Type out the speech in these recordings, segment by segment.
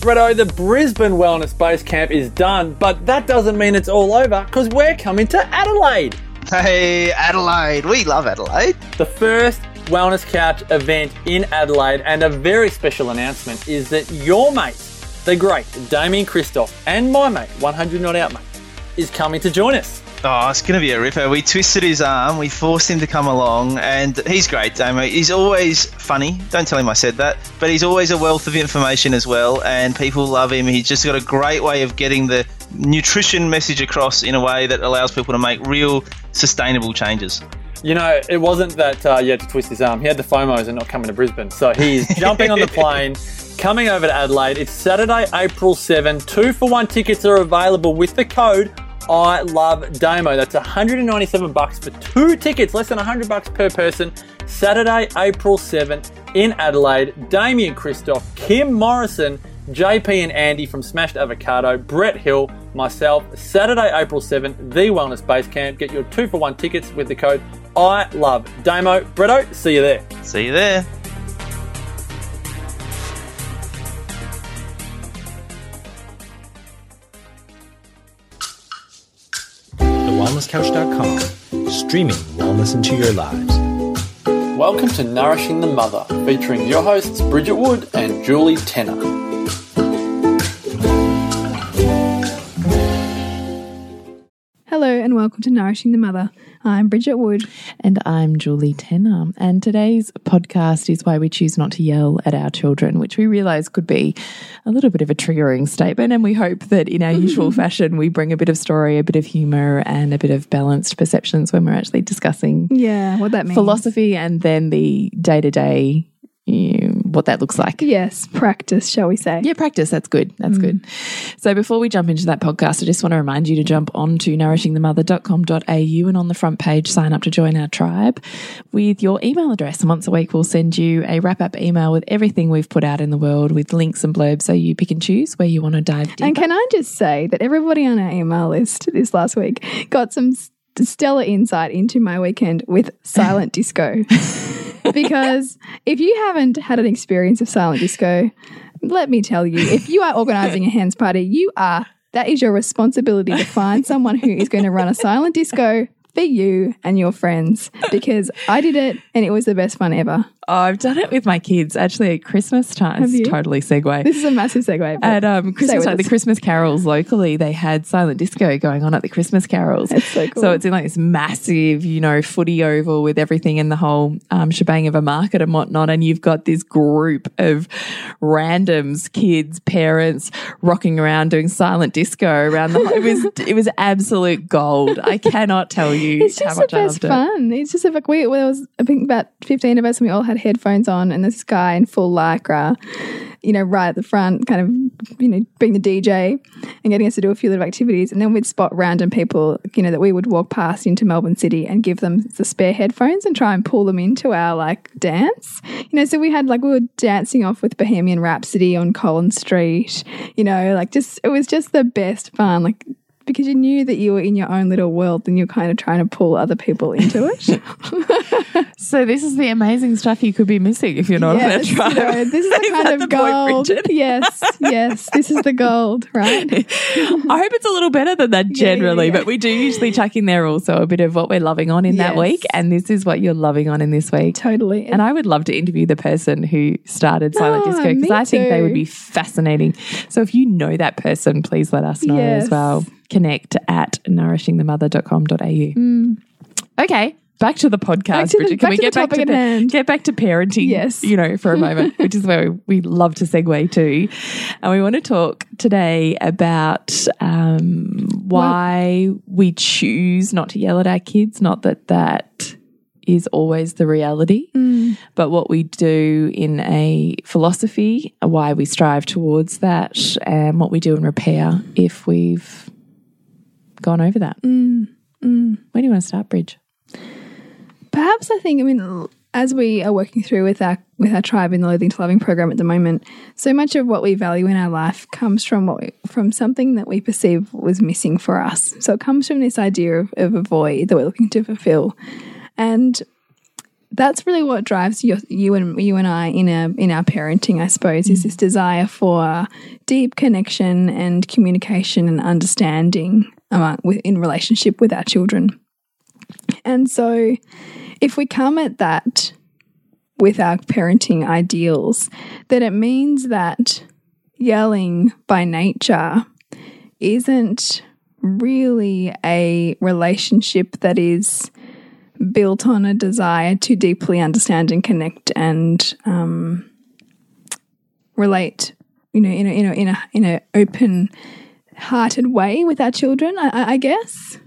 Bretto, the Brisbane Wellness Base Camp is done, but that doesn't mean it's all over because we're coming to Adelaide. Hey, Adelaide. We love Adelaide. The first Wellness Couch event in Adelaide, and a very special announcement is that your mate, the great Damien Christoph, and my mate, 100 Not Out Mate, is coming to join us. Oh, it's going to be a ripper. We twisted his arm, we forced him to come along, and he's great, Damo. He's always funny. Don't tell him I said that, but he's always a wealth of information as well, and people love him. He's just got a great way of getting the nutrition message across in a way that allows people to make real sustainable changes. You know, it wasn't that uh, you had to twist his arm. He had the FOMOs and not coming to Brisbane. So he's jumping on the plane, coming over to Adelaide. It's Saturday, April 7. Two for one tickets are available with the code I love Damo. That's 197 bucks for two tickets, less than 100 bucks per person. Saturday, April 7 in Adelaide. Damien Christoph, Kim Morrison, JP and Andy from Smashed Avocado, Brett Hill, myself. Saturday, April 7, the Wellness Base Camp. Get your two for one tickets with the code I love Damo. Bretto, see you there. See you there. TheWellnessCouch.com, streaming wellness into your lives. Welcome to Nourishing the Mother, featuring your hosts Bridget Wood and Julie Tenner. Hello and welcome to Nourishing the Mother. I'm Bridget Wood. And I'm Julie Tenner. And today's podcast is why we choose not to yell at our children, which we realise could be a little bit of a triggering statement. And we hope that in our usual fashion, we bring a bit of story, a bit of humour, and a bit of balanced perceptions when we're actually discussing Yeah, what that means. philosophy and then the day to day what that looks like. Yes, practice, shall we say. Yeah, practice. That's good. That's mm. good. So before we jump into that podcast, I just want to remind you to jump on onto nourishingthemother.com.au and on the front page, sign up to join our tribe with your email address. And once a week, we'll send you a wrap up email with everything we've put out in the world with links and blurbs so you pick and choose where you want to dive deeper. And can I just say that everybody on our email list this last week got some stellar insight into my weekend with silent disco. because if you haven't had an experience of silent disco, let me tell you, if you are organizing a hands party, you are that is your responsibility to find someone who is going to run a silent disco for you and your friends because I did it and it was the best fun ever. Oh, I've done it with my kids actually at Christmas time. Have you? It's totally segue. This is a massive segue. At um, Christmas time, the. Christmas carols locally, they had silent disco going on at the Christmas carols. That's so cool. So it's in like this massive, you know, footy oval with everything in the whole um, shebang of a market and whatnot. And you've got this group of randoms, kids, parents, rocking around doing silent disco around the. It was it was absolute gold. I cannot tell you It's just the best it. fun. It's just like we, well, there was I think about fifteen of us, and we all had headphones on, and this guy in full lycra, you know, right at the front, kind of, you know, being the DJ and getting us to do a few little activities, and then we'd spot random people, you know, that we would walk past into Melbourne City and give them the spare headphones and try and pull them into our like dance, you know. So we had like we were dancing off with Bohemian Rhapsody on Collins Street, you know, like just it was just the best fun, like because you knew that you were in your own little world and you're kind of trying to pull other people into it. So this is the amazing stuff you could be missing if you're not on yes, that you know, this is the kind that of the gold. Bridget? yes, yes, this is the gold, right? I hope it's a little better than that Yeah, yeah, generally, yeah. but we do usually chuck in there also a bit of what we're loving on in that week. And this is what you're loving on in this week. Totally. And I would love to interview the person who started Silent Oh, Disco because I think they would be fascinating. So if you know that person, please let us know Yes. as well. Connect at nourishingthemother.com.au. Okay. Back to the podcast, Mm. Back to the- Bridget. Can back we to get the back topic to hand. get back to parenting? Yes. you know, for a moment, which is where we love to segue to, and we want to talk today about um, why we choose not to yell at our kids. Not that that is always the reality, but what we do in a philosophy, why we strive towards that, and what we do in repair if we've gone over that. Mm, mm. Where do you want to start, Bridge? Perhaps I think I mean as we are working through with our with our tribe in the Loathing to Loving program at the moment, so much of what we value in our life comes from what we, from something that we perceive was missing for us. So it comes from this idea of, of a void that we're looking to fulfill, and that's really what drives you, you and you and I in a in our parenting, I suppose, is mm. this desire for deep connection and communication and understanding among, with, in relationship with our children. And so, if we come at that with our parenting ideals, then it means that yelling by nature isn't really a relationship that is built on a desire to deeply understand and connect and um, relate, you know, in a in a in a in a open hearted way with our children. I, I guess.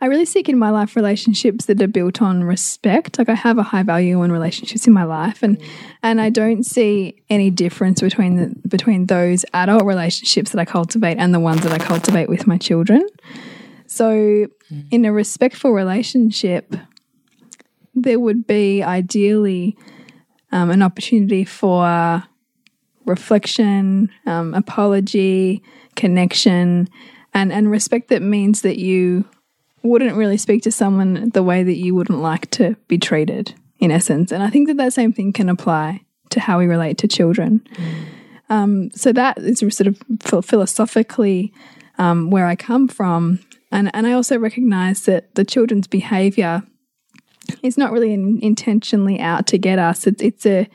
I really seek in my life relationships that are built on respect. Like I have a high value on relationships in my life, and and I don't see any difference between the between those adult relationships that I cultivate and the ones that I cultivate with my children. So, in a respectful relationship, there would be ideally um, an opportunity for reflection, um, apology, connection, and and respect that means that you wouldn't really speak to someone the way that you wouldn't like to be treated, in essence. And I think that that same thing can apply to how we relate to children. Um, so that is sort of philosophically um, where I come from. And, and I also recognize that the children's behavior is not really in, intentionally out to get us. It's, it's a,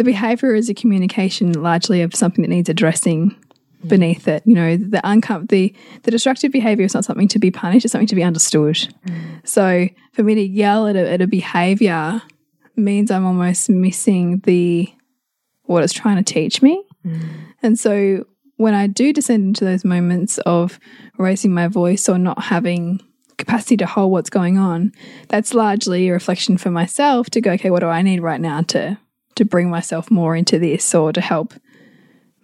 the behavior is a communication largely of something that needs addressing beneath it. You know, the uncom the the destructive behavior is not something to be punished; it's something to be understood. So, for me to yell at a, at a behavior means I'm almost missing the what it's trying to teach me. And so, when I do descend into those moments of raising my voice or not having capacity to hold what's going on, that's largely a reflection for myself to go, okay, what do I need right now to to bring myself more into this or to help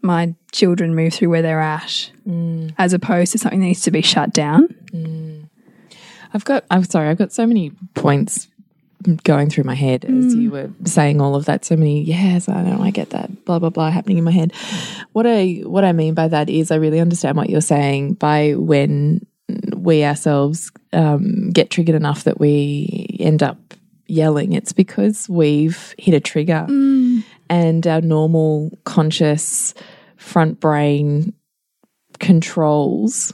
my children move through where they're at, mm. as opposed to something that needs to be shut down. Mm. I've got, I'm sorry, I've got so many points going through my head as mm. you were saying all of that. So many, yes, I know, I get that, blah, blah, blah, happening in my head. What I, what I mean by that is I really understand what you're saying by when we ourselves um, get triggered enough that we end up yelling. It's because we've hit a trigger and our normal conscious front brain controls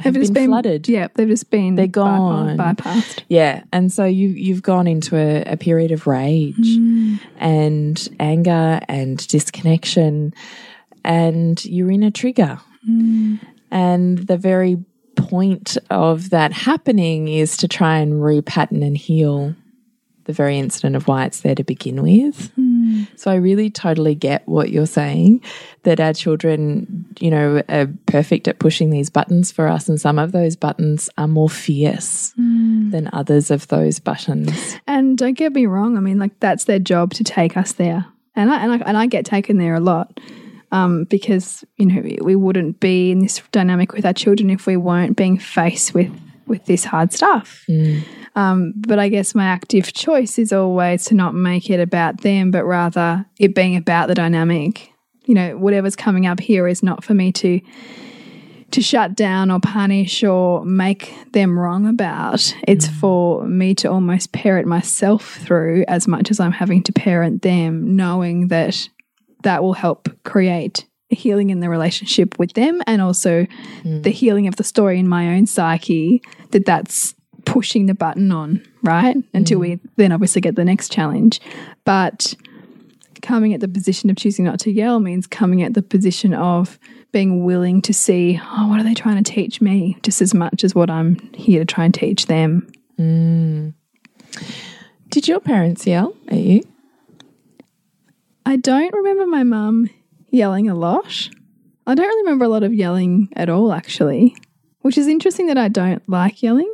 have They've just been, flooded. Yeah, they've just been They're bypassed- gone. bypassed. Yeah, and so you you've gone into a, a period of rage Mm. and anger and disconnection, and you're in a trigger. Mm. And the very point of that happening is to try and repattern and heal the very incident of why it's there to begin with. Mm. So I really totally get what you're saying that our children, you know, are perfect at pushing these buttons for us, and some of those buttons are more fierce Mm. than others of those buttons. And don't get me wrong. I mean, like that's their job to take us there, and I and I, and I get taken there a lot um, because you know we wouldn't be in this dynamic with our children if we weren't being faced with with this hard stuff. Um, but I guess my active choice is always to not make it about them, but rather it being about the dynamic. You know, whatever's coming up here is not for me to to shut down or punish or make them wrong about. It's for me to almost parent myself through as much as I'm having to parent them, knowing that that will help create healing in the relationship with them and also mm. the healing of the story in my own psyche that that's pushing the button on, right? Until we mm. then obviously get the next challenge. But coming at the position of choosing not to yell means coming at the position of being willing to see, oh, what are they trying to teach me? Just as much as what I'm here to try and teach them. Mm. Did your parents yell at you? I don't remember my mum yelling a lot. I don't really remember a lot of yelling at all, actually, which is interesting that I don't like yelling.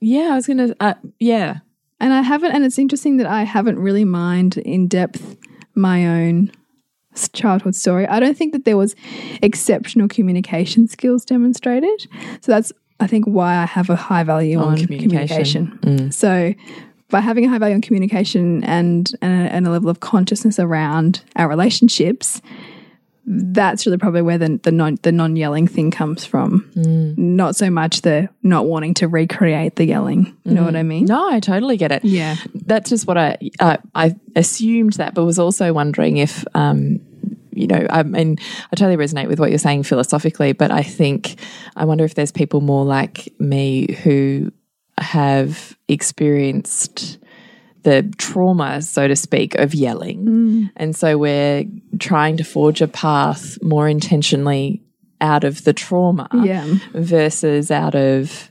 Yeah, I was gonna. Uh, yeah, And I haven't, and it's interesting that I haven't really mined in depth my own childhood story. I don't think that there was exceptional communication skills demonstrated. So that's, I think, why I have a high value on, communication. communication. So by having a high value on communication and, and, a, and a level of consciousness around our relationships, that's really probably where the the non the non yelling thing comes from. Not so much the not wanting to recreate the yelling. You know what I mean? No, I totally get it. Yeah. that's just what I uh, I assumed that, but was also wondering if um, you know, I mean, I totally resonate with what you're saying philosophically, but I think I wonder if there's people more like me who have experienced the trauma, so to speak, of yelling. And so we're trying to forge a path more intentionally out of the trauma Yeah. versus out of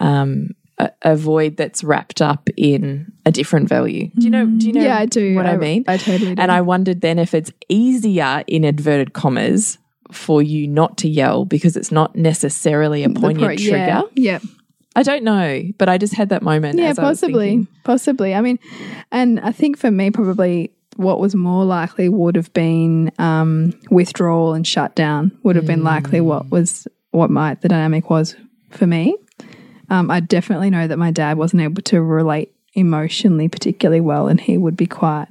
um, a, a void that's wrapped up in a different value. Do you know? Do you know? Yeah, I do. What I, I- mean. I totally do. And I wondered then if it's easier in inverted commas for you not to yell because it's not necessarily a poignant pro- trigger. Yeah. I don't know, but I just had that moment. Yeah, as I was possibly. Possibly. I mean, and I think for me, probably what was more likely would have been um, withdrawal and shutdown. Would have been likely what was what my the dynamic was for me. Um, I definitely know that my dad wasn't able to relate emotionally particularly well, and he would be quite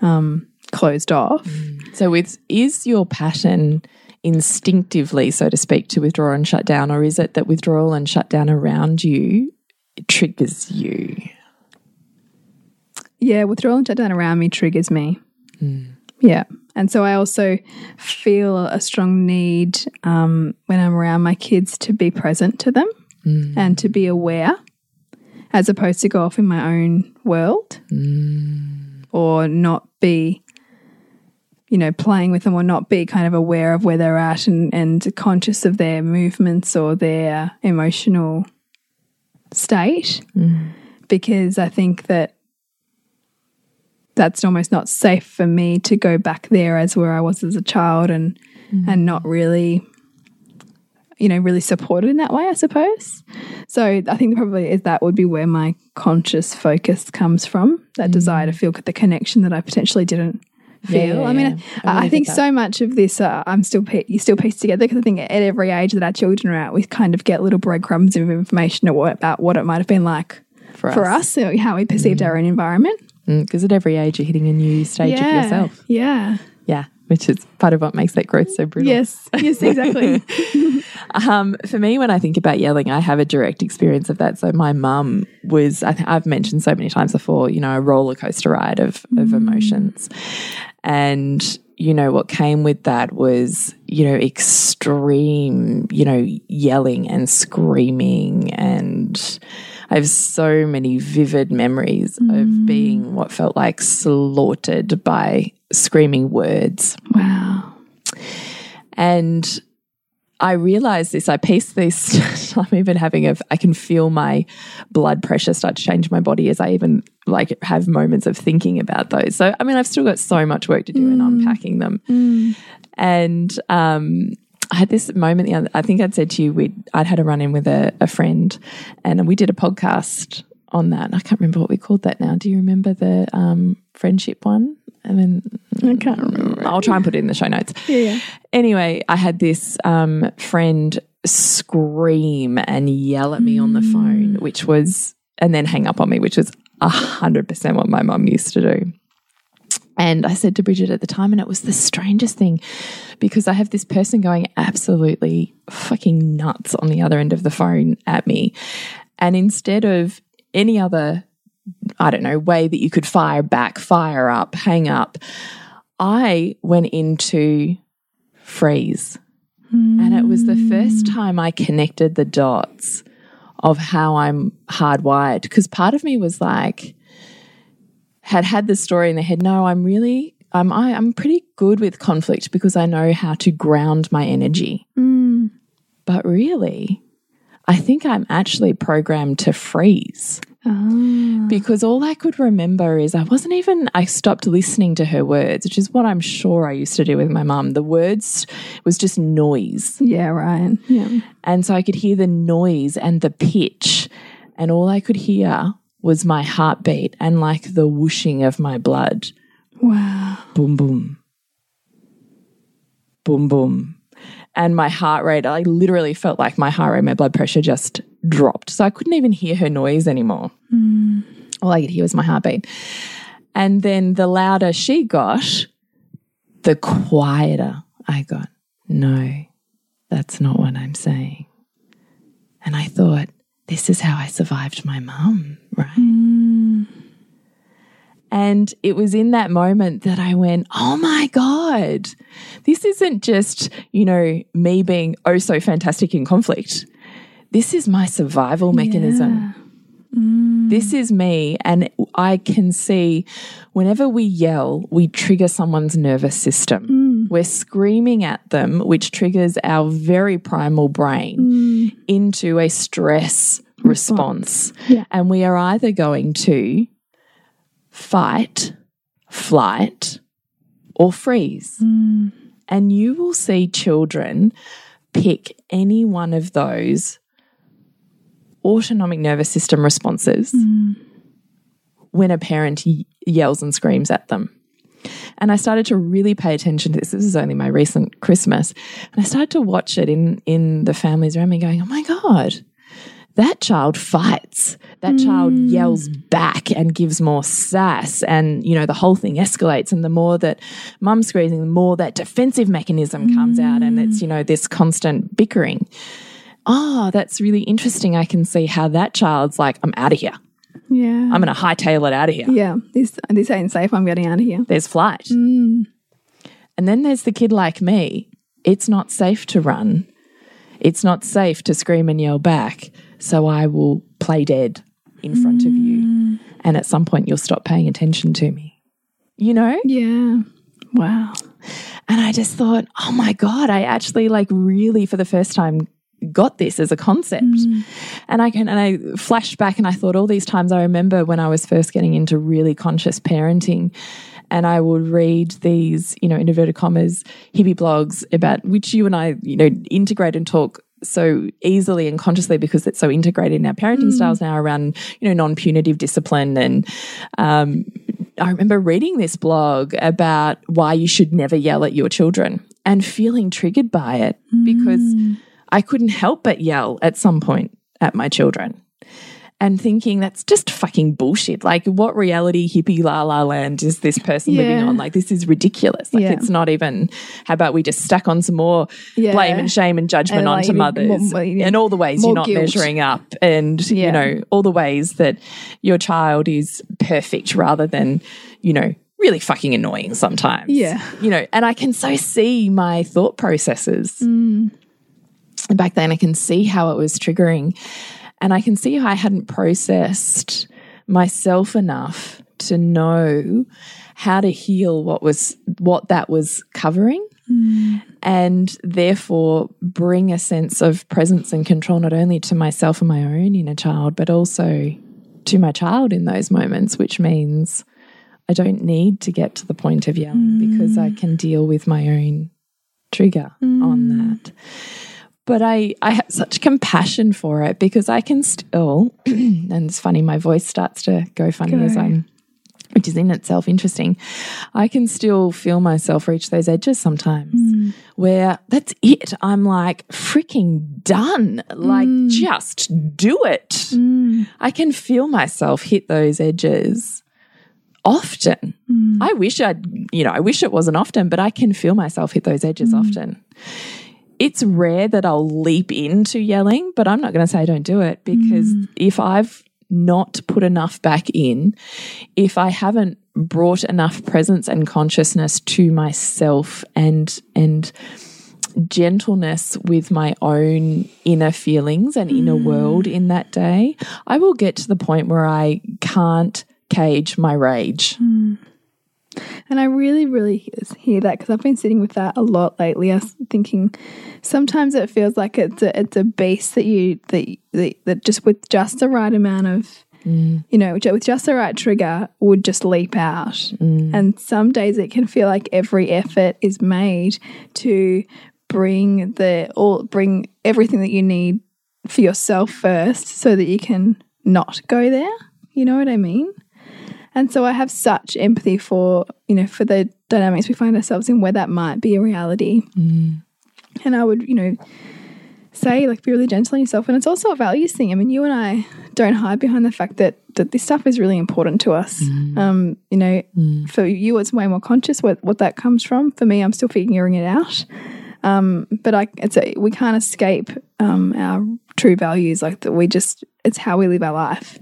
um, closed off. So, it's, is your pattern instinctively, so to speak, to withdraw and shut down, or is it that withdrawal and shutdown around you triggers you? Yeah, withdrawal and shutdown around me triggers me. Hmm. Yeah. And so I also feel a strong need um, when I'm around my kids to be present to them hmm. and to be aware as opposed to go off in my own world hmm. or not be, you know, playing with them or not be kind of aware of where they're at and, and conscious of their movements or their emotional state. Mm. Because I think that that's almost not safe for me to go back there as where I was as a child and mm. and not really you know really supported in that way I suppose. So I think probably is that would be where my conscious focus comes from that mm. desire to feel the connection that I potentially didn't feel yeah, I mean yeah. I, I I think so much of this uh, I'm still pe- you still piece together because I think at every age that our children are at we kind of get little breadcrumbs of information about what it might have been like For for us. us, so how we perceived our own environment Because at every age, you're hitting a new stage of yourself. Yeah. Yeah, which is part of what makes that growth so brutal. Yes. Yes, exactly. Um, for me, when I think about yelling, I have a direct experience of that. So my mum was, I I've mentioned so many times before, you know, a roller coaster ride of, of emotions. And, you know, what came with that was, you know, extreme, you know, yelling and screaming. And I have so many vivid memories of mm. being what felt like slaughtered by screaming words. wow. And I realized this, I pieced this, I'm even having a, I can feel my blood pressure start to change my body as I even like have moments of thinking about those. So, I mean, I've still got so much work to do in unpacking them. And, um, I had this moment the other, I think I'd said to you, we'd, I'd had a run in with a, a friend and we did a podcast on that. I can't remember what we called that now. Do you remember the um, friendship one? I mean, I can't remember. I'll try and put it in the show notes Yeah, yeah. anyway, I had this um, friend scream and yell at me on the phone, which was, and then hang up on me, which was a hundred percent what my mum used to do. And I said to Bridget at the time, and it was the strangest thing because I have this person going absolutely fucking nuts on the other end of the phone at me. And instead of any other, I don't know, way that you could fire back, fire up, hang up, I went into freeze. And it was the first hmm. time I connected the dots of how I'm hardwired. Because part of me was like, had had the story in their head. No, I'm really, I'm, I, I'm pretty good with conflict because I know how to ground my energy. Hmm. But really, I think I'm actually programmed to freeze Oh. because all I could remember is I wasn't even, I stopped listening to her words, which is what I'm sure I used to do with my mum. The words was just noise. Yeah, right. Yeah. And so I could hear the noise and the pitch, and all I could hear was my heartbeat and like the whooshing of my blood. Wow. Boom, boom. Boom, boom. And my heart rate, I literally felt like my heart rate, my blood pressure just dropped. So I couldn't even hear her noise anymore. Mm. All I could hear was my heartbeat. And then the louder she got, the quieter I got, no, that's not what I'm saying. And I thought, this is how I survived my mum, right? Mm. And it was in that moment that I went, oh my God, this isn't just, you know, me being oh so fantastic in conflict. This is my survival mechanism. Mm. This is me. And I can see whenever we yell, we trigger someone's nervous system. Mm. We're screaming at them, which triggers our very primal brain mm. into a stress response. Yeah. And we are either going to fight, flight, or freeze. Mm. And you will see children pick any one of those autonomic nervous system responses mm. when a parent yells and screams at them. And I started to really pay attention to this. This is only my recent Christmas. And I started to watch it in, in the families around me going, oh my God, that child fights. That child mm. yells back and gives more sass. And, you know, the whole thing escalates. And the more that mum's squeezing, the more that defensive mechanism comes out. And it's, you mm. know, this constant bickering. Oh, that's really interesting. I can see how that child's like, I'm out of here. Yeah. I'm going to hightail it out of here. yeah. This this ain't safe. I'm getting out of here. There's flight. Mm. And then there's the kid like me. It's not safe to run. It's not safe to scream and yell back. So I will play dead in front of you. Mm. And at some point, you'll stop paying attention to me. You know? Yeah. Wow. And I just thought, oh my God, I actually like really for the first time got this as a concept. Mm. And I can and I flashed back and I thought all these times I remember when I was first getting into really conscious parenting and I would read these, you know, in inverted commas, hippie blogs about which you and I, you know, integrate and talk so easily and consciously because it's so integrated in our parenting styles now around, you know, non-punitive discipline. And um, I remember reading this blog about why you should never yell at your children and feeling triggered by it because I couldn't help but yell at some point at my children and thinking that's just fucking bullshit. Like, what reality hippie la la land is this person living on? Like, this is ridiculous. Like, Yeah. it's not even, how about we just stack on some more Yeah. blame and shame and judgment And, onto need mothers more- and all the ways you're not guilt. measuring up and, you know, all the ways that your child is perfect rather than, you know, really fucking annoying sometimes. Yeah. You know, and I can so see my thought processes. Mm. And back then I can see how it was triggering. And I can see how I hadn't processed myself enough to know how to heal what was what that was covering. Mm. And therefore bring a sense of presence and control not only to myself and my own inner child but also to my child in those moments which means I don't need to get to the point of yelling because I mm. can deal with my own trigger on mm. that but I, I have such compassion for it because I can still, and it's funny, my voice starts to go funny as I'm, which is in itself interesting. I can still feel myself reach those edges sometimes hmm. where that's it. I'm like freaking done. Like, hmm. just do it. Hmm. I can feel myself hit those edges often. I wish I'd, you know, I wish it wasn't often, but I can feel myself hit those edges often it's rare that I'll leap into yelling, but I'm not going to say I don't do it because hmm. if I've not put enough back in, if I haven't brought enough presence and consciousness to myself and and gentleness with my own inner feelings and inner hmm. world in that day, I will get to the point where I can't cage my rage. Hmm. And I really, really hear that because I've been sitting with that a lot lately. I was thinking sometimes it feels like it's a it's a beast that you that that, that just with just the right amount of mm. you know with just the right trigger would just leap out. Mm. And some days it can feel like every effort is made to bring the all bring everything that you need for yourself first, so that you can not go there. You know what I mean? And so I have such empathy for, you know, for the dynamics we find ourselves in where that might be a reality. And I would, you know, say, like, be really gentle on yourself. And it's also a values thing. I mean, you and I don't hide behind the fact that that this stuff is really important to us. Um, you know, for you, it's way more conscious what what that comes from. For me, I'm still figuring it out. Um, but I, it's a, we can't escape um, our true values. Like that, we just it's how we live our life,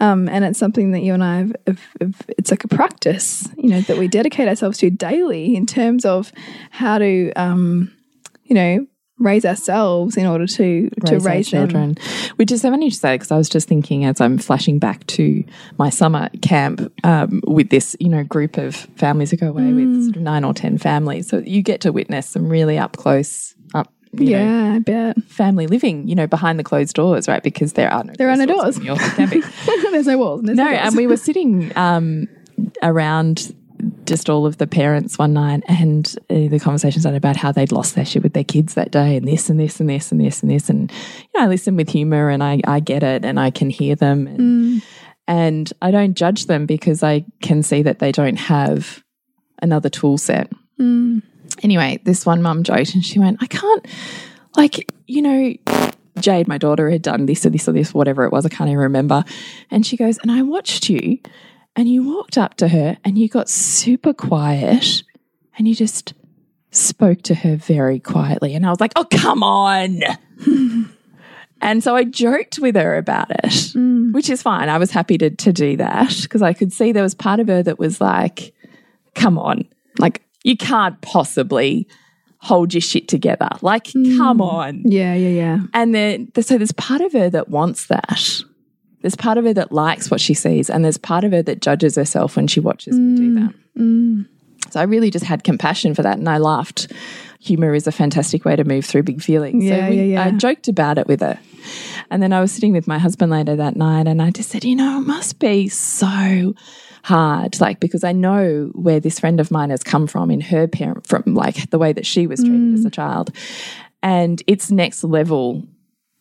um, and it's something that you and I have, have, have. It's like a practice, you know, that we dedicate ourselves to daily in terms of how to, um, you know, raise ourselves in order to to raise, our raise them. children. Which is so funny to say because I was just thinking as I'm flashing back to my summer camp um, with this, you know, group of families who go away Mm. with sort of nine or ten families. So you get to witness some really up close, you know, Yeah, I bet. family living, you know, behind the closed doors, right? Because there are no There are no doors doors. in your camping. there's no walls. There's no, doors. and we were sitting um, around just all of the parents one night, and uh, the conversation started about how they'd lost their shit with their kids that day, and this and this and this and this and this, and you know, I listen with humor, and I I get it, and I can hear them, and, and I don't judge them because I can see that they don't have another tool set. Anyway, this one mum joked, and she went, "I can't, like, you know." Jade, my daughter, had done this or this or this, whatever it was. I can't even remember. And she goes, And I watched you, and you walked up to her and you got super quiet and you just spoke to her very quietly. And I was like, Oh, come on. and so I joked with her about it, mm. which is fine. I was happy to, to do that because I could see there was part of her that was like, Come on. Like, you can't possibly hold your shit together. Like, hmm. come on. yeah, yeah, yeah. And then, so there's part of her that wants that. There's part of her that likes what she sees, and there's part of her that judges herself when she watches me do hmm. that. Hmm. So I really just had compassion for that, and I laughed. Humor is a fantastic way to move through big feelings. Yeah, so we, yeah, yeah. I joked about it with her. And then I was sitting with my husband later that night, and I just said, you know, it must be so hard, like because I know where this friend of mine has come from in her parent, from like the way that she was treated as mm. a child, and it's next level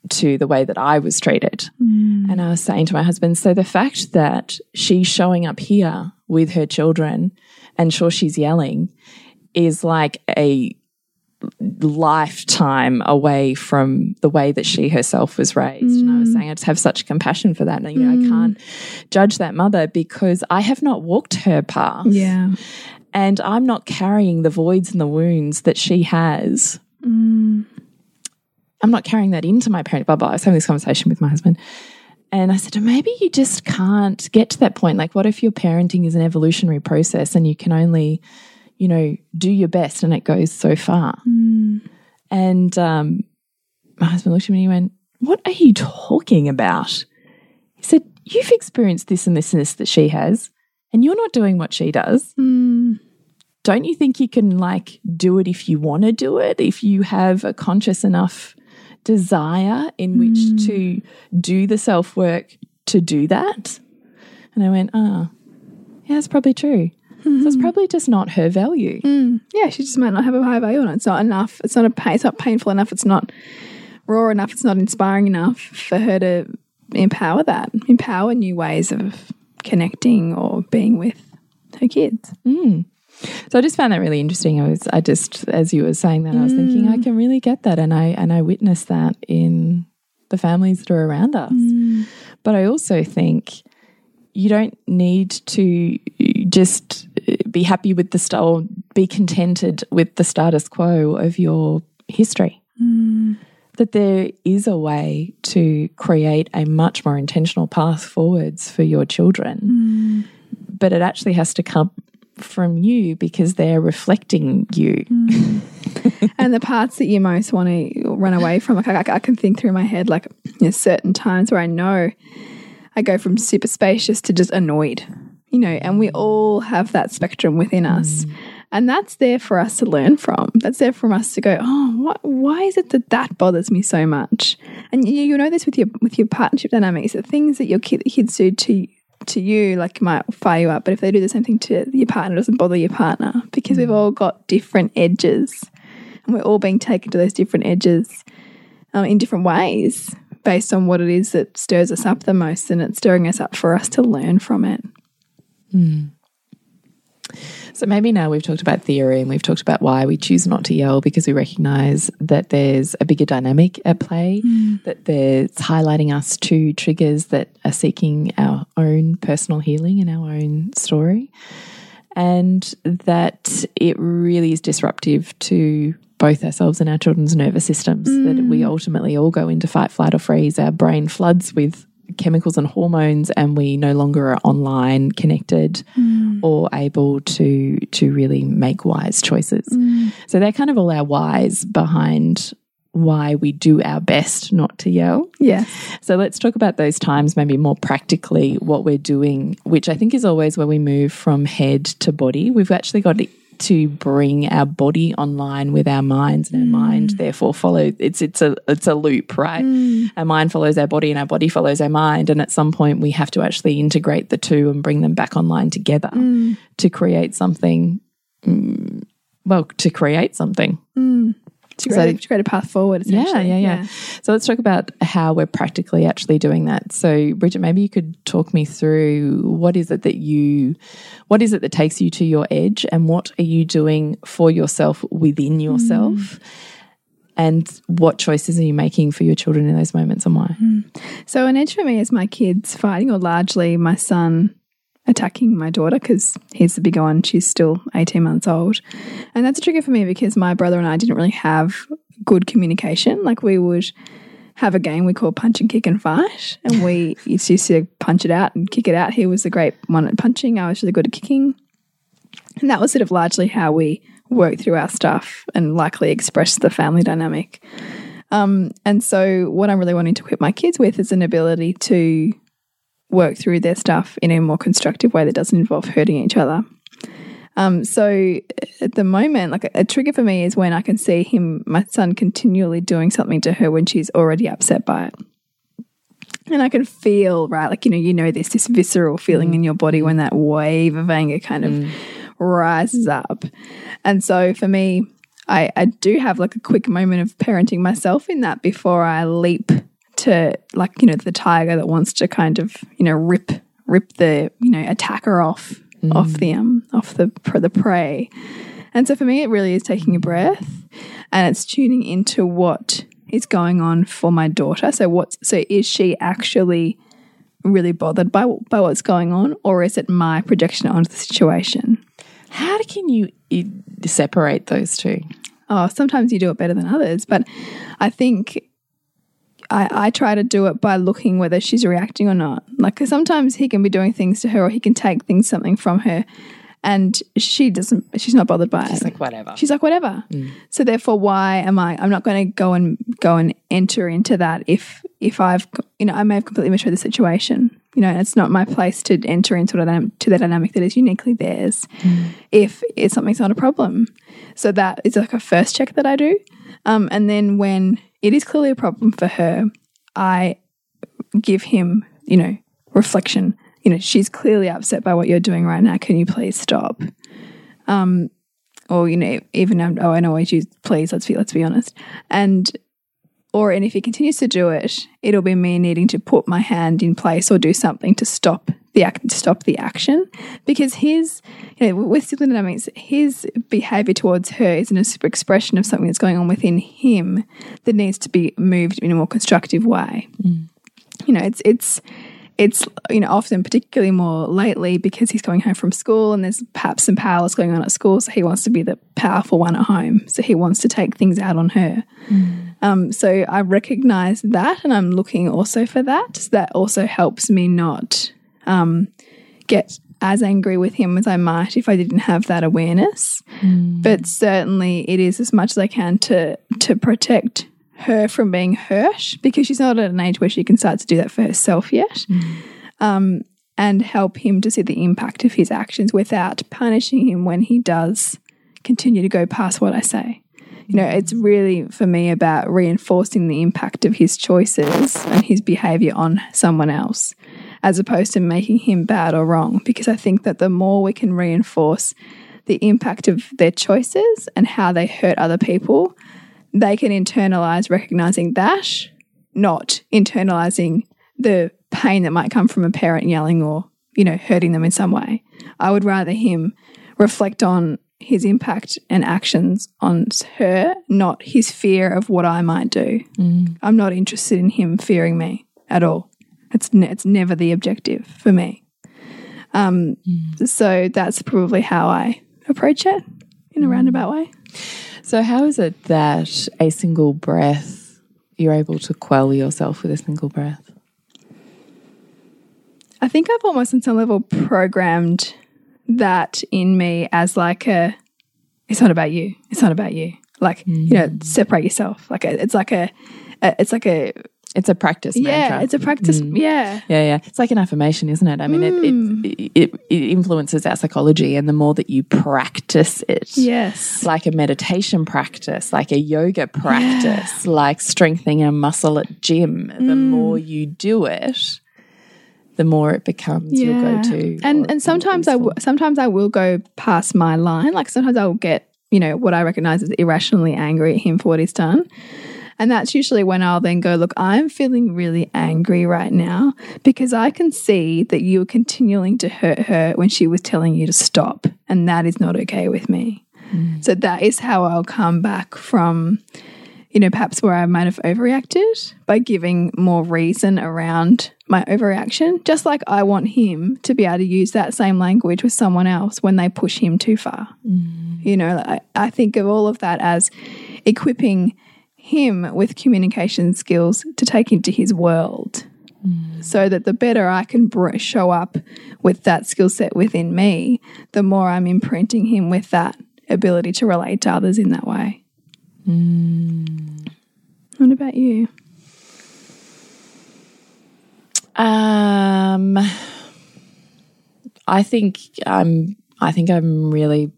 to the way that I was treated. Mm. And I was saying to my husband, so the fact that she's showing up here with her children and sure she's yelling is like a lifetime away from the way that she herself was raised. And I was mm. saying I just have such compassion for that. And you know, I mm. can't judge that mother because I have not walked her path Yeah. and I'm not carrying the voids and the wounds that she has. Mm. I'm not carrying that into my parent bubble. I was having this conversation with my husband. And I said, "Oh, maybe you just can't get to that point. Like, what if your parenting is an evolutionary process and you can only, you know, do your best and it goes so far? And um, my husband looked at me and he went, What are you talking about? He said, You've experienced this and this and this that she has, and you're not doing what she does. Don't you think you can like do it if you want to do it? If you have a conscious enough desire in which to do the self work to do that? And i went ah yeah that's probably true so it's hmm. probably just not her value hmm. Yeah, she just might not have a high value on it. It's not enough. It's not a pain. It's not painful enough. It's not raw enough. It's not inspiring enough for her to empower that, empower new ways of connecting or being with her kids. Hmm. so i just found that really interesting i was i just as you were saying that i was thinking i can really get that and i and i witnessed that in the families that are around us but i also think you don't need to just be happy with the or be contented with the status quo of your history. Mm. That there is a way to create a much more intentional path forwards for your children, mm. but it actually has to come from you because they're reflecting you. Mm. and the parts that you most want to run away from, like I, I can think through my head, like there's certain times where I know I go from super spacious to just annoyed, you know, and we all have that spectrum within us. And that's there for us to learn from. That's there for us to go, oh, what, why is it that that bothers me so much? And you, you know this with your with your partnership dynamics, the things that your kid, kids do to to you like might fire you up, but if they do the same thing to your partner, it doesn't bother your partner because we've all got different edges, and we're all being taken to those different edges um, in different ways based on what it is that stirs us up the most, and it's stirring us up for us to learn from it. Hmm. So maybe now we've talked about theory and we've talked about why we choose not to yell because we recognize that there's a bigger dynamic at play, hmm. that there's highlighting us to triggers that are seeking our own personal healing and our own story. And that it really is disruptive to both ourselves and our children's nervous systems, that we hmm. ultimately all go into fight, flight, or freeze. Our brain floods with chemicals and hormones and we no longer are online connected mm. or able to to really make wise choices mm. so they're kind of all our whys behind why we do our best not to yell Yeah. so let's talk about those times, maybe more practically, what we're doing, which I think is always where we move from head to body. We've actually got to bring our body online with our minds, and our mm. mind therefore follow. It's it's a it's a loop, right? Mm. Our mind follows our body, and our body follows our mind, and at some point we have to actually integrate the two and bring them back online together mm. to create something. mm, well, to create something. To create, to create a path forward, Yeah, essentially. yeah, yeah, So let's talk about how we're practically actually doing that. So, Bridget, maybe you could talk me through what is it that you, what is it that takes you to your edge, and what are you doing for yourself within hmm. yourself, and what choices are you making for your children in those moments, and why? Hmm. So an edge for me is my kids fighting, or largely my son attacking my daughter because he's the bigger one. She's still 18 months old. And that's a trigger for me because my brother and I didn't really have good communication. Like we would have a game we call punch and kick and fight. And we used to punch it out and kick it out. He was the great one at punching. I was really good at kicking. And that was sort of largely how we worked through our stuff and likely expressed the family dynamic. Um, and so, what I'm really wanting to equip my kids with is an ability to work through their stuff in a more constructive way that doesn't involve hurting each other. Um, so, at the moment, like a, trigger for me is when I can see him, my son, continually doing something to her when she's already upset by it. And I can feel, right, like, you know, you know, there's this visceral feeling in your body when that wave of anger kind of rises up. And so for me, I, I do have like a quick moment of parenting myself in that before I leap to like, you know, the tiger that wants to kind of, you know, rip rip the, you know, attacker off off the um off the the prey. And so for me it really is taking a breath and it's tuning into what is going on for my daughter. So what's so is she actually really bothered by by what's going on or is it my projection onto the situation? How can you separate those two? oh, sometimes you do it better than others, but I think I, I try to do it by looking whether she's reacting or not. Like, 'cause sometimes he can be doing things to her, or he can take things something from her, and she doesn't. She's not bothered by it. She's like whatever. She's like, whatever. So therefore, why am I? I'm not going to go and go and enter into that if if I've you know I may have completely misread the situation. You know, it's not my place to enter into that to the dynamic that is uniquely theirs. If it's something's not a problem, so that is like a first check that I do, um, and then when it is clearly a problem for her, I give him you know reflection. You know, she's clearly upset by what you're doing right now. Can you please stop? Um, or you know even um, oh I know always use please let's be let's be honest and or and if he continues to do it it'll be me needing to put my hand in place or do something to stop the act to stop the action because his you know with sibling dynamics his behavior towards her is an expression of something that's going on within him that needs to be moved in a more constructive way. You know it's it's it's you know often particularly more lately because he's going home from school and there's perhaps some powerless going on at school so he wants to be the powerful one at home. So he wants to take things out on her. Um, so i recognize that and i'm looking also for that. So that also helps me not um, get as angry with him as i might if i didn't have that awareness but certainly it is as much as i can to to protect her from being hurt because she's not at an age where she can start to do that for herself yet. Um, and help him to see the impact of his actions without punishing him when he does continue to go past what I say. You know, it's really for me about reinforcing the impact of his choices and his behavior on someone else, as opposed to making him bad or wrong. Because I think that the more we can reinforce the impact of their choices and how they hurt other people, they can internalize recognizing that, not internalizing the pain that might come from a parent yelling or, you know, hurting them in some way. I would rather him reflect on his impact and actions on her, not his fear of what I might do. Mm. I'm not interested in him fearing me at all. It's ne it's never the objective for me. Um, mm. so that's probably how I approach it in a mm. roundabout way. So, how is it that a single breath, you're able to quell yourself with a single breath? I think I've almost on some level programmed that in me as like a it's not about you. It's not about you. Like, you know, mm. separate yourself. Like a, it's like a, a it's like a It's a practice yeah, mantra. it's a practice. Mm. Yeah. Yeah, yeah. It's like an affirmation, isn't it? I mean, it, mm. it, it, it influences our psychology, and the more that you practice it, Yes. like a meditation practice, like a yoga practice, like strengthening a muscle at gym, the mm. more you do it, the more it becomes your go-to. And and sometimes I w- sometimes I will go past my line. Like sometimes I will get you know what I recognize as irrationally angry at him for what he's done. And that's usually when I'll then go, look, I'm feeling really angry right now because I can see that you were continuing to hurt her when she was telling you to stop. And that is not okay with me. Mm. So that is how I'll come back from, you know, perhaps where I might have overreacted by giving more reason around my overreaction. Just like I want him to be able to use that same language with someone else when they push him too far. Mm. You know, I, I think of all of that as equipping him with communication skills to take into his world. So that the better I can br- show up with that skill set within me, the more I'm imprinting him with that ability to relate to others in that way. What about you? Um, I think I'm. I think I'm really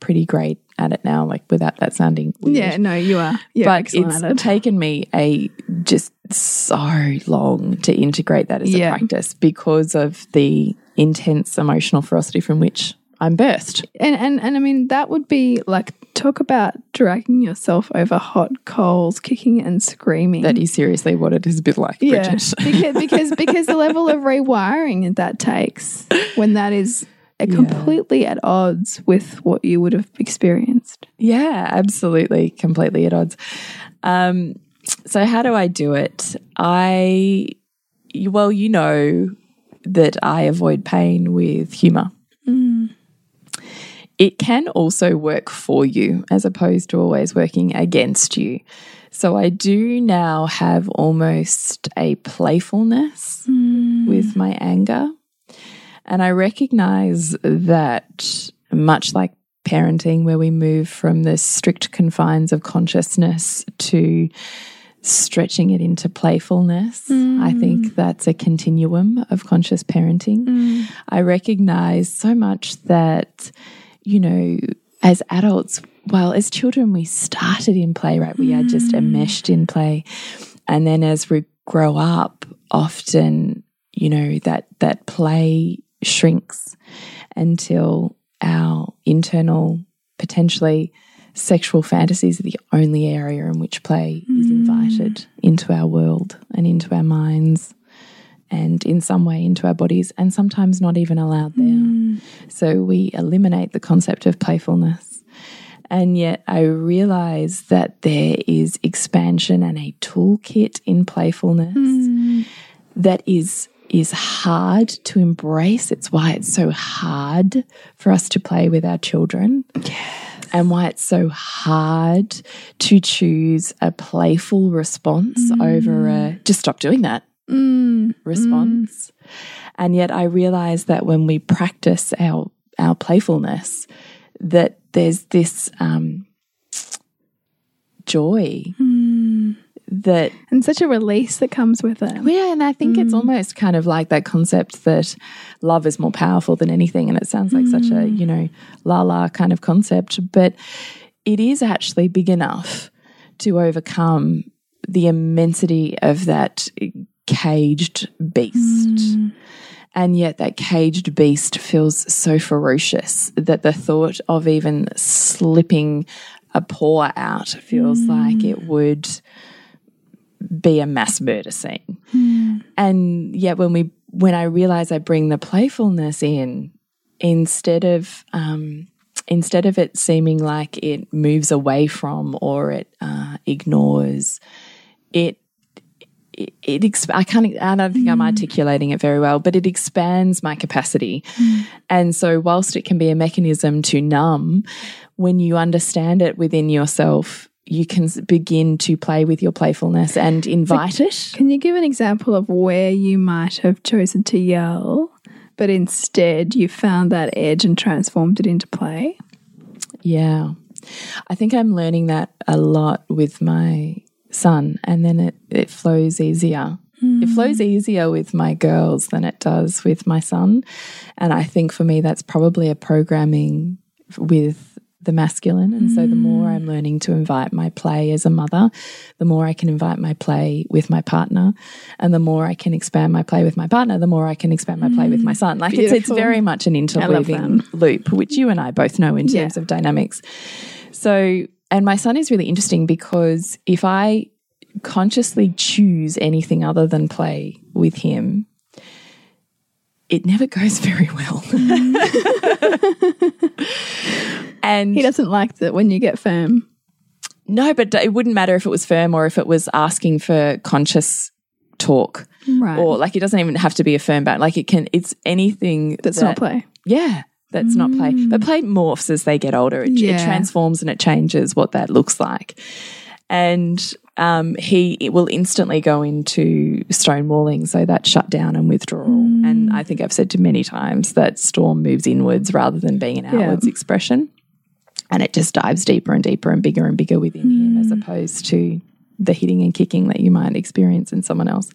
pretty great at it now. Like without that sounding weird. Yeah, no, you are. Yeah, but it's taken me a just so long to integrate that as Yeah. a practice because of the intense emotional ferocity from which I'm birthed. And, and and I mean that would be like talk about dragging yourself over hot coals, kicking and screaming. That is seriously what it is a bit like, yeah, because because because the level of rewiring that takes when that is completely at odds with what you would have experienced. Yeah, absolutely, completely at odds. Um, so how do I do it? I well, you know that I avoid pain with humor. It can also work for you as opposed to always working against you. So I do now have almost a playfulness with my anger. And I recognize that much like parenting, where we move from the strict confines of consciousness to stretching it into playfulness, I mm. think that's a continuum of conscious parenting. Mm. I recognize so much that, you know, as adults, well, as children, we started in play, right? We are just mm. enmeshed in play. And then as we grow up, often, you know, that that play shrinks until our internal, potentially sexual fantasies are the only area in which play is mm. invited into our world and into our minds and in some way into our bodies and sometimes not even allowed there. Mm. So we eliminate the concept of playfulness. And yet I realize that there is expansion and a toolkit in playfulness mm. that is is hard to embrace. It's why it's so hard for us to play with our children. And why it's so hard to choose a playful response mm. over a just stop doing that mm. Mm. response. And yet I realize that when we practice our our playfulness, that there's this um, joy that And such a release that comes with it. yeah, and I think it's mm. almost kind of like that concept that love is more powerful than anything. And it sounds like such a, mm. you know, la la kind of concept, but it is actually big enough to overcome the immensity of that caged beast. Mm. And yet, that caged beast feels so ferocious that the thought of even slipping a paw out feels like it would be a mass murder scene. And yet when we when I realize I bring the playfulness in instead of um instead of it seeming like it moves away from or it uh, ignores, it it, it I can't I don't think I'm articulating it very well, but it expands my capacity. And so whilst it can be a mechanism to numb, when you understand it within yourself, you can begin to play with your playfulness and invite it. Can you give an example of where you might have chosen to yell, but instead you found that edge and transformed it into play? Yeah. I think I'm learning that a lot with my son, and then it, it flows easier. It hmm. flows easier with my girls than it does with my son. And I think for me, that's probably a programming with the masculine. And so the more I'm learning to invite my play as a mother, the more I can invite my play with my partner. And the more I can expand my play with my partner, the more I can expand my play with my son. Like it's, it's very much an love interweaving loop, which you and I both know in Yeah. terms of dynamics. So, and my son is really interesting because if I consciously choose anything other than play with him, it never goes very well. and He doesn't like that when you get firm. no, but it wouldn't matter if it was firm or if it was asking for conscious talk. Right. Or like it doesn't even have to be a firm bound. Like it can, it's anything That's that, not play. Yeah, that's not play. Mm. But play morphs as they get older. It, it transforms and it changes what that looks like. And um, he it will instantly go into stonewalling, so that shutdown and withdrawal. And I think I've said to many times that storm moves inwards rather than being an outwards expression. And it just dives deeper and deeper and bigger and bigger within him as opposed to the hitting and kicking that you might experience in someone else.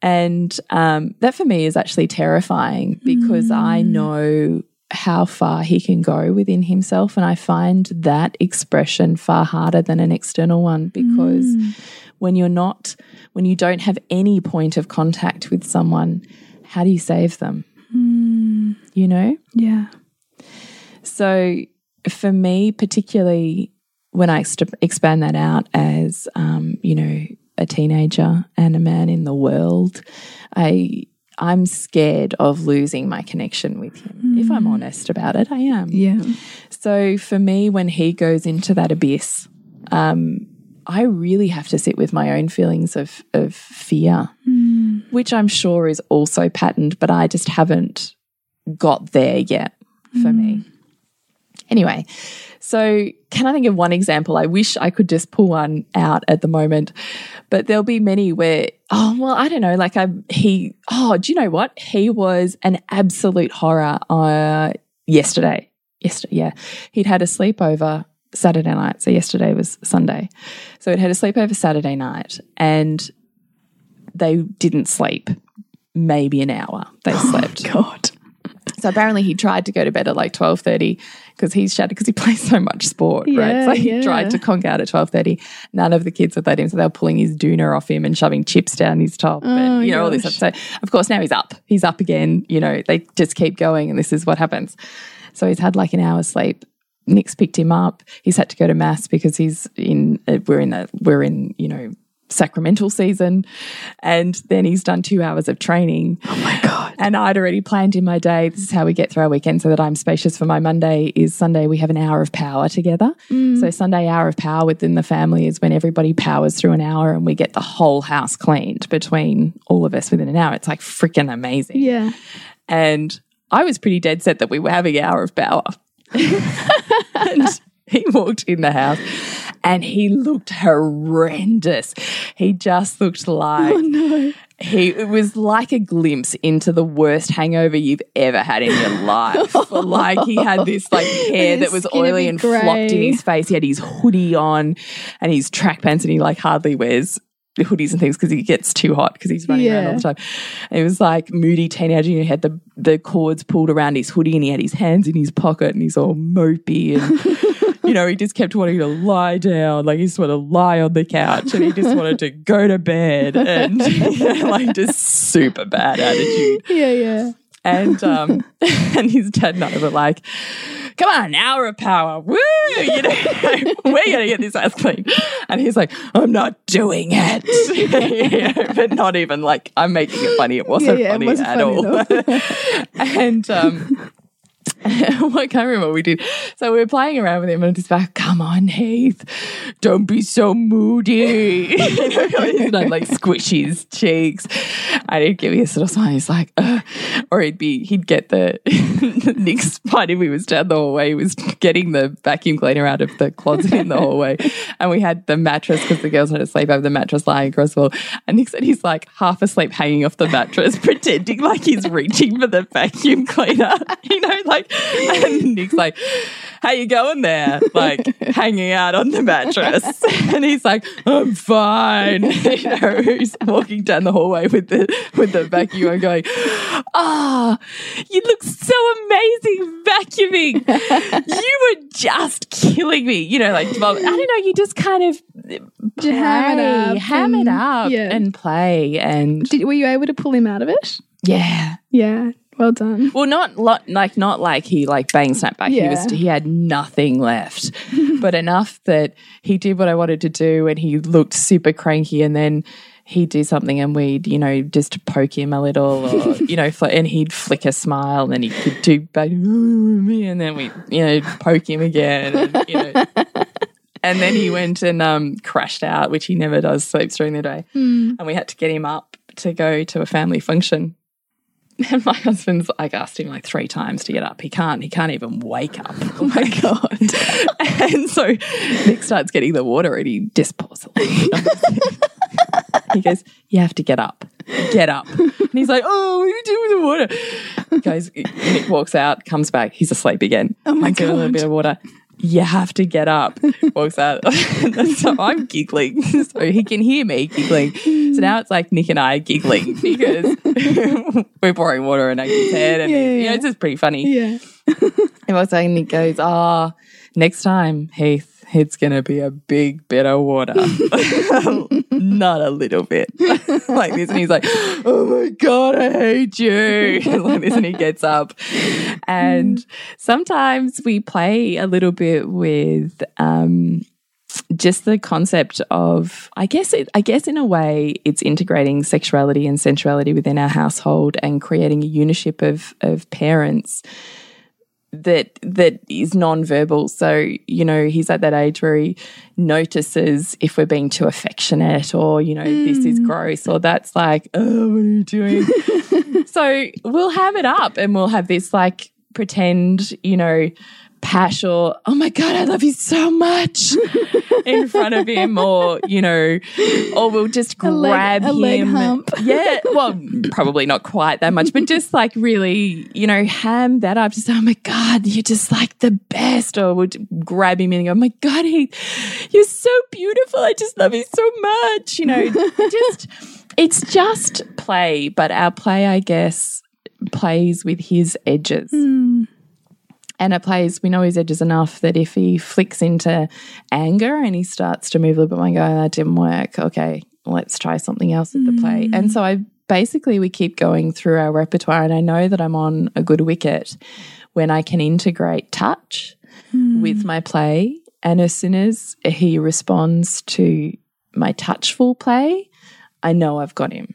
And um, that for me is actually terrifying because I know how far he can go within himself. And I find that expression far harder than an external one because when you're not, when you don't have any point of contact with someone, how do you save them? You know? Yeah. So for me, particularly when I expand that out as, um, you know, a teenager and a man in the world, I I'm scared of losing my connection with him. If I'm hmm. honest about it, I am. Yeah. So for me, when he goes into that abyss, um, I really have to sit with my own feelings of of fear, hmm. which I'm sure is also patterned, but I just haven't got there yet for me. Hmm. Anyway, so can I think of one example? I wish I could just pull one out at the moment, but there'll be many where, oh, well, I don't know, like I, he, oh, do you know what? He was an absolute horror uh, yesterday. Yesterday, yeah. He'd had a sleepover Saturday night. So yesterday was Sunday. So he'd had a sleepover Saturday night and they didn't sleep. Maybe an hour they slept. God. So apparently he tried to go to bed at like twelve thirty because he's shattered because he plays so much sport, right? So he yeah. tried to conk out at twelve thirty. None of the kids would let him, so they were pulling his doona off him and shoving chips down his top, Oh, and you know all this stuff. So of course now he's up. He's up again. You know they just keep going, and this is what happens. So he's had like an hour's sleep. Nick's picked him up. He's had to go to mass because he's in. Uh, we're in a. We're in. You know. Sacramental season, and then he's done two hours of training. Oh my God. And I'd already planned in my day, this is how we get through our weekend so that I'm spacious for my Monday is Sunday we have an hour of power together. Mm. So Sunday hour of power within the family is when everybody powers through an hour and we get the whole house cleaned between all of us within an hour. It's like freaking amazing. Yeah. And I was pretty dead set that we were having an hour of power. and he walked in the house and he looked horrendous. He just looked like Oh no. he it was like a glimpse into the worst hangover you've ever had in your life. like he had this like hair that was oily and flopped in his face. He had his hoodie on and his track pants and he like hardly wears the hoodies and things because he gets too hot because he's running around all the time. And it was like moody teenager. He had the the cords pulled around his hoodie and he had his hands in his pocket and he's all mopey and you know, he just kept wanting to lie down, like he just wanted to lie on the couch and he just wanted to go to bed and you know, like just super bad attitude. Yeah, yeah. And um and his dad and I were like, come on, hour of power. Woo! You know, we're gonna get this house clean. And he's like, I'm not doing it. but not even like I'm making it funny. It wasn't Yeah, yeah, it funny wasn't at funny all. and um I can't remember what we did. So we were playing around with him and just like, come on, Heath, don't be so moody. you know, I'd like squish his cheeks. And he'd give me a sort of smile. He's like, Ugh. or he'd be, he'd get the, next part if he was down the hallway, he was getting the vacuum cleaner out of the closet in the hallway. And we had the mattress because the girls had to sleep over the mattress lying across the wall. And Nick said he's like half asleep hanging off the mattress, pretending like he's reaching for the vacuum cleaner. You know, like, and Nick's like, how you going there? Like hanging out on the mattress. And he's like, I'm fine. You know, he's walking down the hallway with the with the vacuum and going, Ah, you look so amazing vacuuming. You were just killing me. You know, like I don't know, you just kind of Just ham it play, up ham it and- up yeah. and play and Did, were you able to pull him out of it? yeah. Yeah. Well done. Well, not lo- like not like he like bang snap back. He was he had nothing left, but enough that he did what I wanted to do, and he looked super cranky, and then. He'd do something and we'd, you know, just poke him a little or, you know, fl- and he'd flick a smile and then he could do back, and then we, you know, poke him again. And, you know, and then he went and um, crashed out, which he never does, sleeps during the day. And we had to get him up to go to a family function. And my husband's like asked him like three times to get up. He can't. He can't even wake up. Oh, oh my god! and so Nick starts getting the water, and he just pours a little. he goes, "You have to get up. Get up." And he's like, "Oh, what are you doing with the water?" He goes. Nick walks out, comes back. He's asleep again. Oh my god! a little bit of water. You have to get up. Walks out. so I'm giggling. So he can hear me giggling. So now it's like Nick and I giggling because we're pouring water in Agnes' head. And Yeah, you know, it's just pretty funny. Yeah. And was saying, Nick goes, "Ah, next time, Heath, it's gonna be a big bit of water, not a little bit like this." And he's like, "Oh my god, I hate you!" like this, and he gets up. And sometimes we play a little bit with. Um, just the concept of I guess it I guess in a way it's integrating sexuality and sensuality within our household and creating a uniship of of parents that that is non-verbal. So, you know, he's at that age where he notices if we're being too affectionate or, you know, this is hmm. gross or that's like, oh, what are you doing? so we'll have it up and we'll have this like pretend, you know, pash or oh my god i love you so much in front of him or you know or we'll just A grab leg him. yeah well probably not quite that much but just like really you know ham that up just oh my god you're just like the best or we'll grab him and go oh my god he, you're so beautiful i just love you so much you know. Just it's just play but our play i guess plays with his edges hmm. And it plays, we know his edges enough that if he flicks into anger and he starts to move a little bit, we go, ah, oh, that didn't work. Okay, let's try something else at the play. Mm. And so I basically, we keep going through our repertoire. And I know that I'm on a good wicket when I can integrate touch mm. with my play. And as soon as he responds to my touchful play, I know I've got him.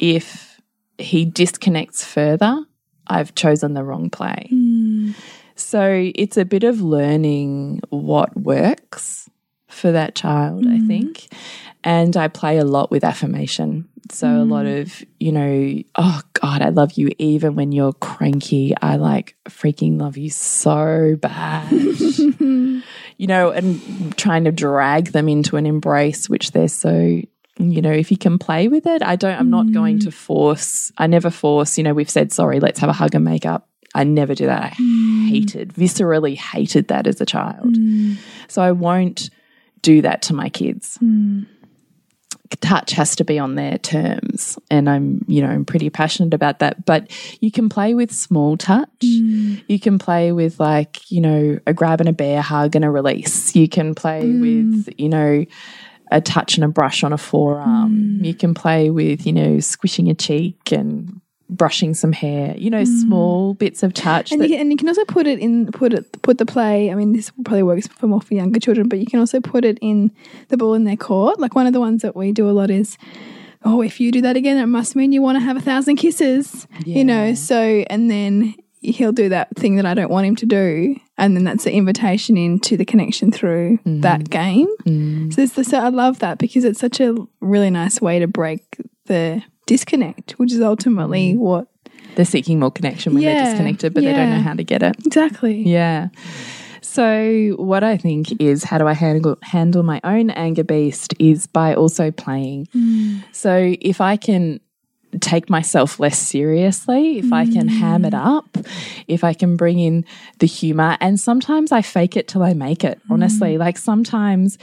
If he disconnects further, I've chosen the wrong play. Hmm. So it's a bit of learning what works for that child, I hmm. think. And I play a lot with affirmation. So a lot hmm. of, you know, oh God, I love you even when you're cranky. I like freaking love you so bad. you know, and trying to drag them into an embrace, which they're so you know, if you can play with it, I don't, I'm not going to mm. force, I never force, you know, we've said, sorry, let's have a hug and make up. I never do that. I mm. hated, viscerally hated that as a child. Mm. So I won't do that to my kids. Touch has to be on their terms. And I'm, you know, I'm pretty passionate about that. But you can play with small touch. You can play with, like, you know, a grab and a bear hug and a release. You can play with, you know, a touch and a brush on a forearm. Mm. You can play with, you know, squishing a cheek and brushing some hair. You know, mm. small bits of touch. And you, can, and you can also put it in put it put the play. I mean, this probably works for more for younger children, but you can also put it in the ball in their court. Like one of the ones that we do a lot is, oh, if you do that again, it must mean you want to have a thousand kisses. You know, so and then he'll do that thing that I don't want him to do, and then that's the invitation into the connection through mm-hmm. that game. Mm. So, it's the, so I love that because it's such a really nice way to break the disconnect, which is ultimately mm. what They're seeking more connection when they're disconnected, but they don't know how to get it. exactly. Yeah. So what I think is how do I handle handle my own anger beast is by also playing. Mm. So if I can take myself less seriously, if I can ham it mm. up, if I can bring in the humor and sometimes I fake it till I make it. Honestly, mm. like sometimes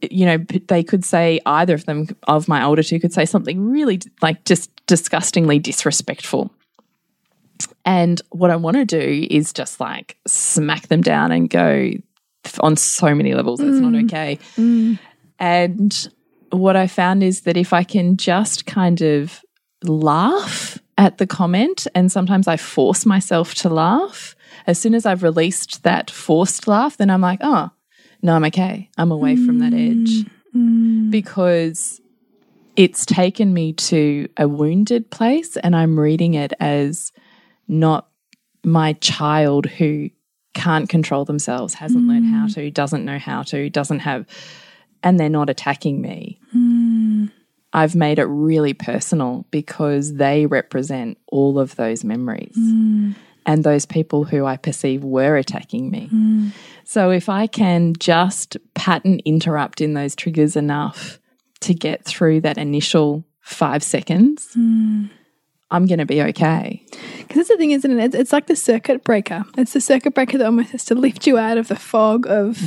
you know, they could say either of them of my older two could say something really like just disgustingly disrespectful. And what I want to do is just like smack them down and go on so many levels. It's not mm. okay. And what I found is that if I can just kind of laugh at the comment, and sometimes I force myself to laugh, as soon as I've released that forced laugh, then I'm like, oh, no, I'm okay. I'm away from that edge. Mm-hmm. Because it's taken me to a wounded place and I'm reading it as not my child who can't control themselves, hasn't learned how mm. to, doesn't know how to, doesn't have, and they're not attacking me. Mm. I've made it really personal because they represent all of those memories mm. and those people who I perceive were attacking me. Mm. So if I can just pattern interrupt in those triggers enough to get through that initial five seconds, mm. I'm going to be okay. Because that's the thing, isn't it? It's, it's like the circuit breaker. It's the circuit breaker that almost has to lift you out of the fog of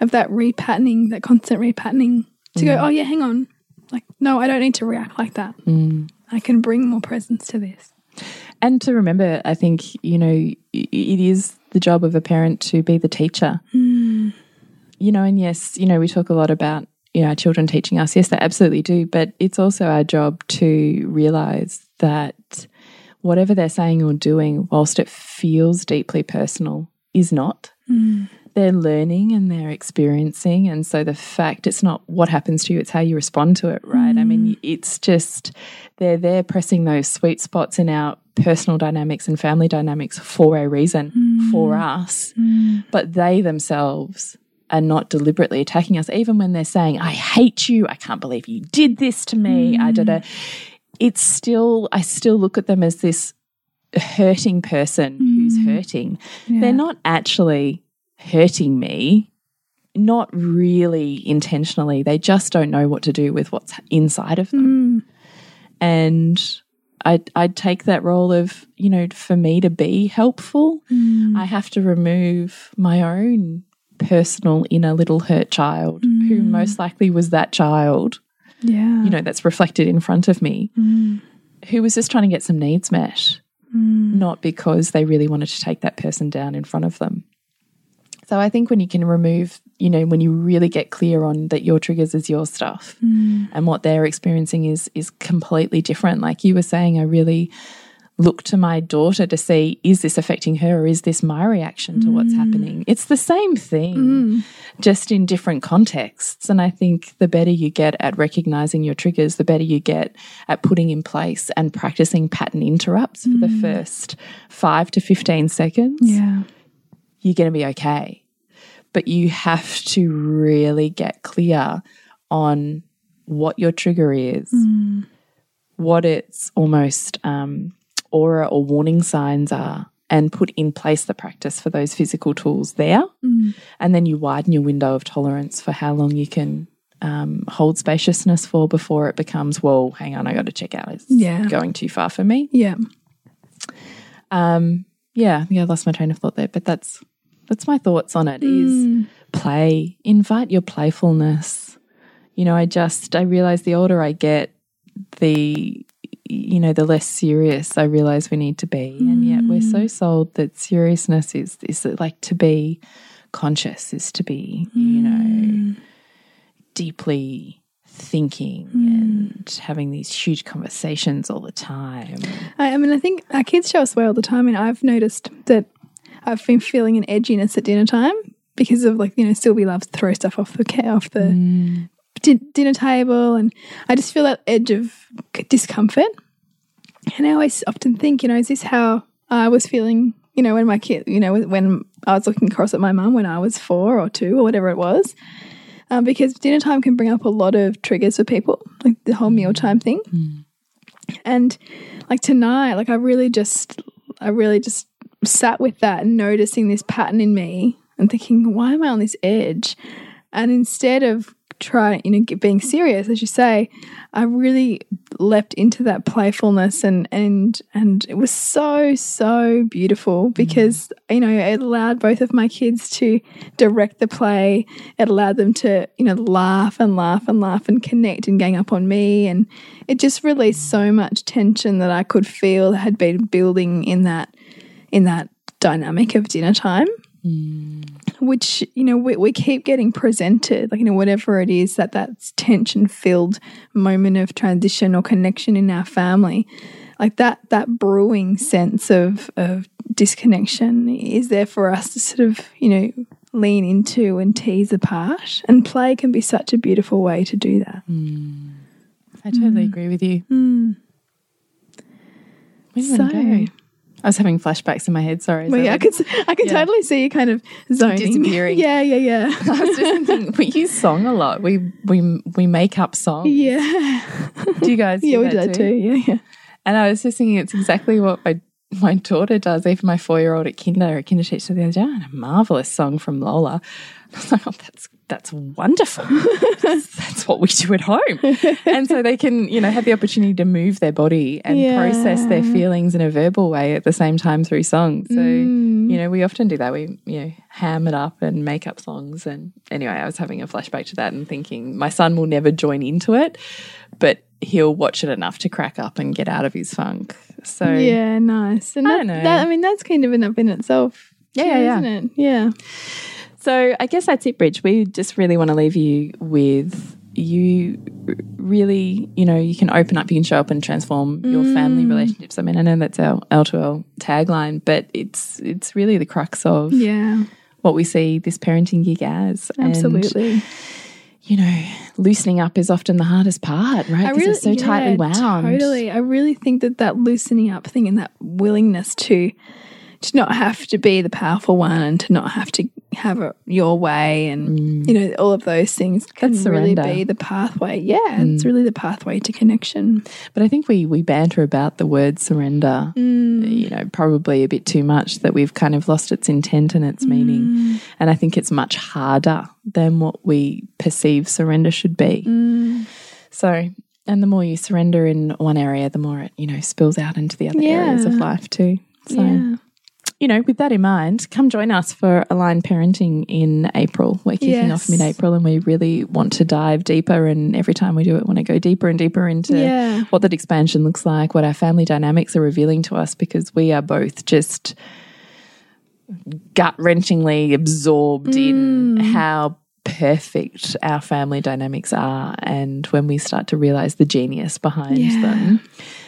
of that repatterning, that constant repatterning. To go, oh yeah, hang on. Like, no, I don't need to react like that. Mm. I can bring more presence to this. And to remember, I think, you know, it is the job of a parent to be the teacher. Mm. You know, and yes, you know, we talk a lot about, you know, our children teaching us. Yes, they absolutely do. But it's also our job to realize that whatever they're saying or doing, whilst it feels deeply personal, is not. Mm. They're learning and they're experiencing. And so the fact it's not what happens to you, it's how you respond to it, right? I mean, mm. it's just they're there pressing those sweet spots in our personal dynamics and family dynamics for a reason, mm. for us. Mm. But they themselves are not deliberately attacking us, even when they're saying, I hate you, I can't believe you did this to me, I did a it's still I still look at them as this hurting person who's hurting. They're not actually hurting me, not really intentionally. They just don't know what to do with what's inside of them. Mm. And I I'd take that role of, you know, for me to be helpful, mm. I have to remove my own personal inner little hurt child who mm. most likely was that child Yeah. you know, that's reflected in front of me, who was just trying to get some needs met, not because they really wanted to take that person down in front of them. So I think when you can remove, you know, when you really get clear on that your triggers is your stuff mm. and what they're experiencing is is completely different. Like you were saying, I really look to my daughter to see is this affecting her or is this my reaction to what's mm. happening? It's the same thing, mm. just in different contexts. And I think the better you get at recognizing your triggers, the better you get at putting in place and practicing pattern interrupts for the first five to 15 seconds yeah. You're going to be okay. But you have to really get clear on what your trigger is, what its almost um, aura or warning signs are, and put in place the practice for those physical tools there. And then you widen your window of tolerance for how long you can. Um, hold spaciousness for before it becomes, well, hang on, I got to check out. It's Yeah. going too far for me. Yeah. Um, yeah, yeah, I lost my train of thought there, but that's that's my thoughts on it. Is hmm. play, invite your playfulness. You know, I just I realize the older I get, the you know, the less serious I realize we need to be, and yet we're hmm. so sold that seriousness is is like to be conscious, is to be you hmm. know deeply thinking and having these huge conversations all the time. I, I mean, I think our kids show us way all the time, and I've noticed that I've been feeling an edginess at dinner time because of like you know Sylvie loves to throw stuff off the off the mm. di- dinner table, and I just feel that edge of discomfort. And I always often think, you know, is this how I was feeling you know, when my kid, you know, when I was looking across at my mum when I was four or two or whatever it was, um, because dinner time can bring up a lot of triggers for people, like the whole mealtime mm. thing. Mm. And like tonight, like I really just, I really just sat with that and noticing this pattern in me and thinking, why am I on this edge? And instead of trying, you know, being serious, as you say, I really leapt into that playfulness and and and it was so so beautiful mm. because you know it allowed both of my kids to direct the play. It allowed them to you know laugh and laugh and laugh and connect and gang up on me, and it just released so much tension that I could feel had been building in that in that dynamic of dinner time mm. which you know we, we keep getting presented like you know whatever it is that that's tension filled moment of transition or connection in our family like that that brewing sense of of disconnection is there for us to sort of you know lean into and tease apart. And play can be such a beautiful way to do that. Mm. I totally mm. agree with you. Do so? I was having flashbacks in my head. Sorry. well, yeah, I could I can Yeah. totally see you kind of zoning Disappearing. yeah yeah yeah I was just thinking, we use song a lot. We we we make up songs. yeah Do you guys? yeah do we do that too yeah yeah And I was just thinking, it's exactly what my my daughter does. Even my four year old at kinder, a kinder teacher the other day, "Oh, a marvelous song from Lola. I was like, oh, that's that's wonderful. that's, what we do at home. And so they can, you know, have the opportunity to move their body and Yeah. process their feelings in a verbal way at the same time through song. So, Mm. you know, we often do that. We, you know, ham it up and make up songs. And anyway, I was having a flashback to that and thinking my son will never join into it, but he'll watch it enough to crack up and get out of his funk. So, Yeah, nice. And I that, don't know. that I mean that's kind of enough in itself. Yeah, too, yeah, yeah. Isn't it? Yeah. So I guess that's it, Bridge. We just really want to leave you with you really, you know, you can open up, you can show up and transform your family mm. relationships. I mean, I know that's our L2L tagline, but it's it's really the crux of Yeah. what we see this parenting gig as. And, Absolutely. you know, loosening up is often the hardest part, right? Because it's so tightly wound. Totally. I really think that that loosening up thing and that willingness to to not have to be the powerful one and to not have to have it your way and you know all of those things can Mm. That's really be the pathway. Yeah, it's Mm. really the pathway to connection. But I think we we banter about the word surrender, you know, probably a bit too much that we've kind of lost its intent and its meaning. And I think it's much harder than what we perceive surrender should be. So, and the more you surrender in one area, the more it, you know, spills out into the other areas of life too. So, yeah. You know, with that in mind, come join us for Aligned Parenting in April. We're kicking off mid April and we really want to dive deeper. And every time we do it, want to go deeper and deeper into Yeah. what that expansion looks like, what our family dynamics are revealing to us, because we are both just gut wrenchingly absorbed in mm. how perfect our family dynamics are. And when we start to realize the genius behind Yeah. them,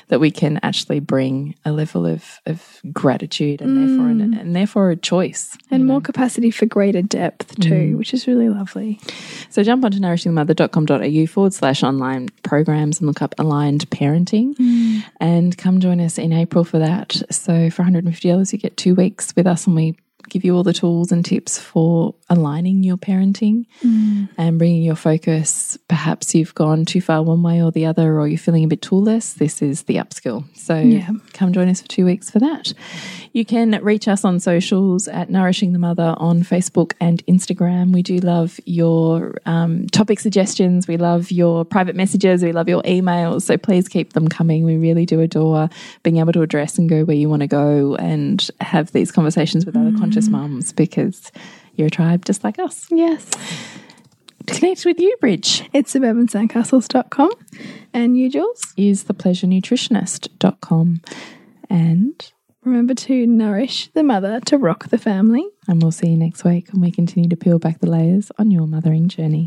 that we can actually bring a level of, of gratitude and therefore an, and therefore a choice. And more capacity for greater depth too, Mm. which is really lovely. So jump onto nourishingthemother.com.au forward slash online programs and look up aligned parenting and come join us in April for that. So for $150, you get two weeks with us and we give you all the tools and tips for aligning your parenting and bringing your focus. Perhaps you've gone too far one way or the other, or you're feeling a bit toolless. This is the upskill. So Yeah. come join us for two weeks for that. You can reach us on socials at Nourishing the Mother on Facebook and Instagram. We do love your um, topic suggestions. We love your private messages. We love your emails. So please keep them coming. We really do adore being able to address and go where you want to go and have these conversations with other conscious mm-hmm. mums because you're a tribe just like us. Yes. To connect with you, Bridge, It's suburbansandcastles.com. And you, Jules? is thepleasurenutritionist.com. And Remember to nourish the mother to rock the family. and we'll see you next week when we continue to peel back the layers on your mothering journey.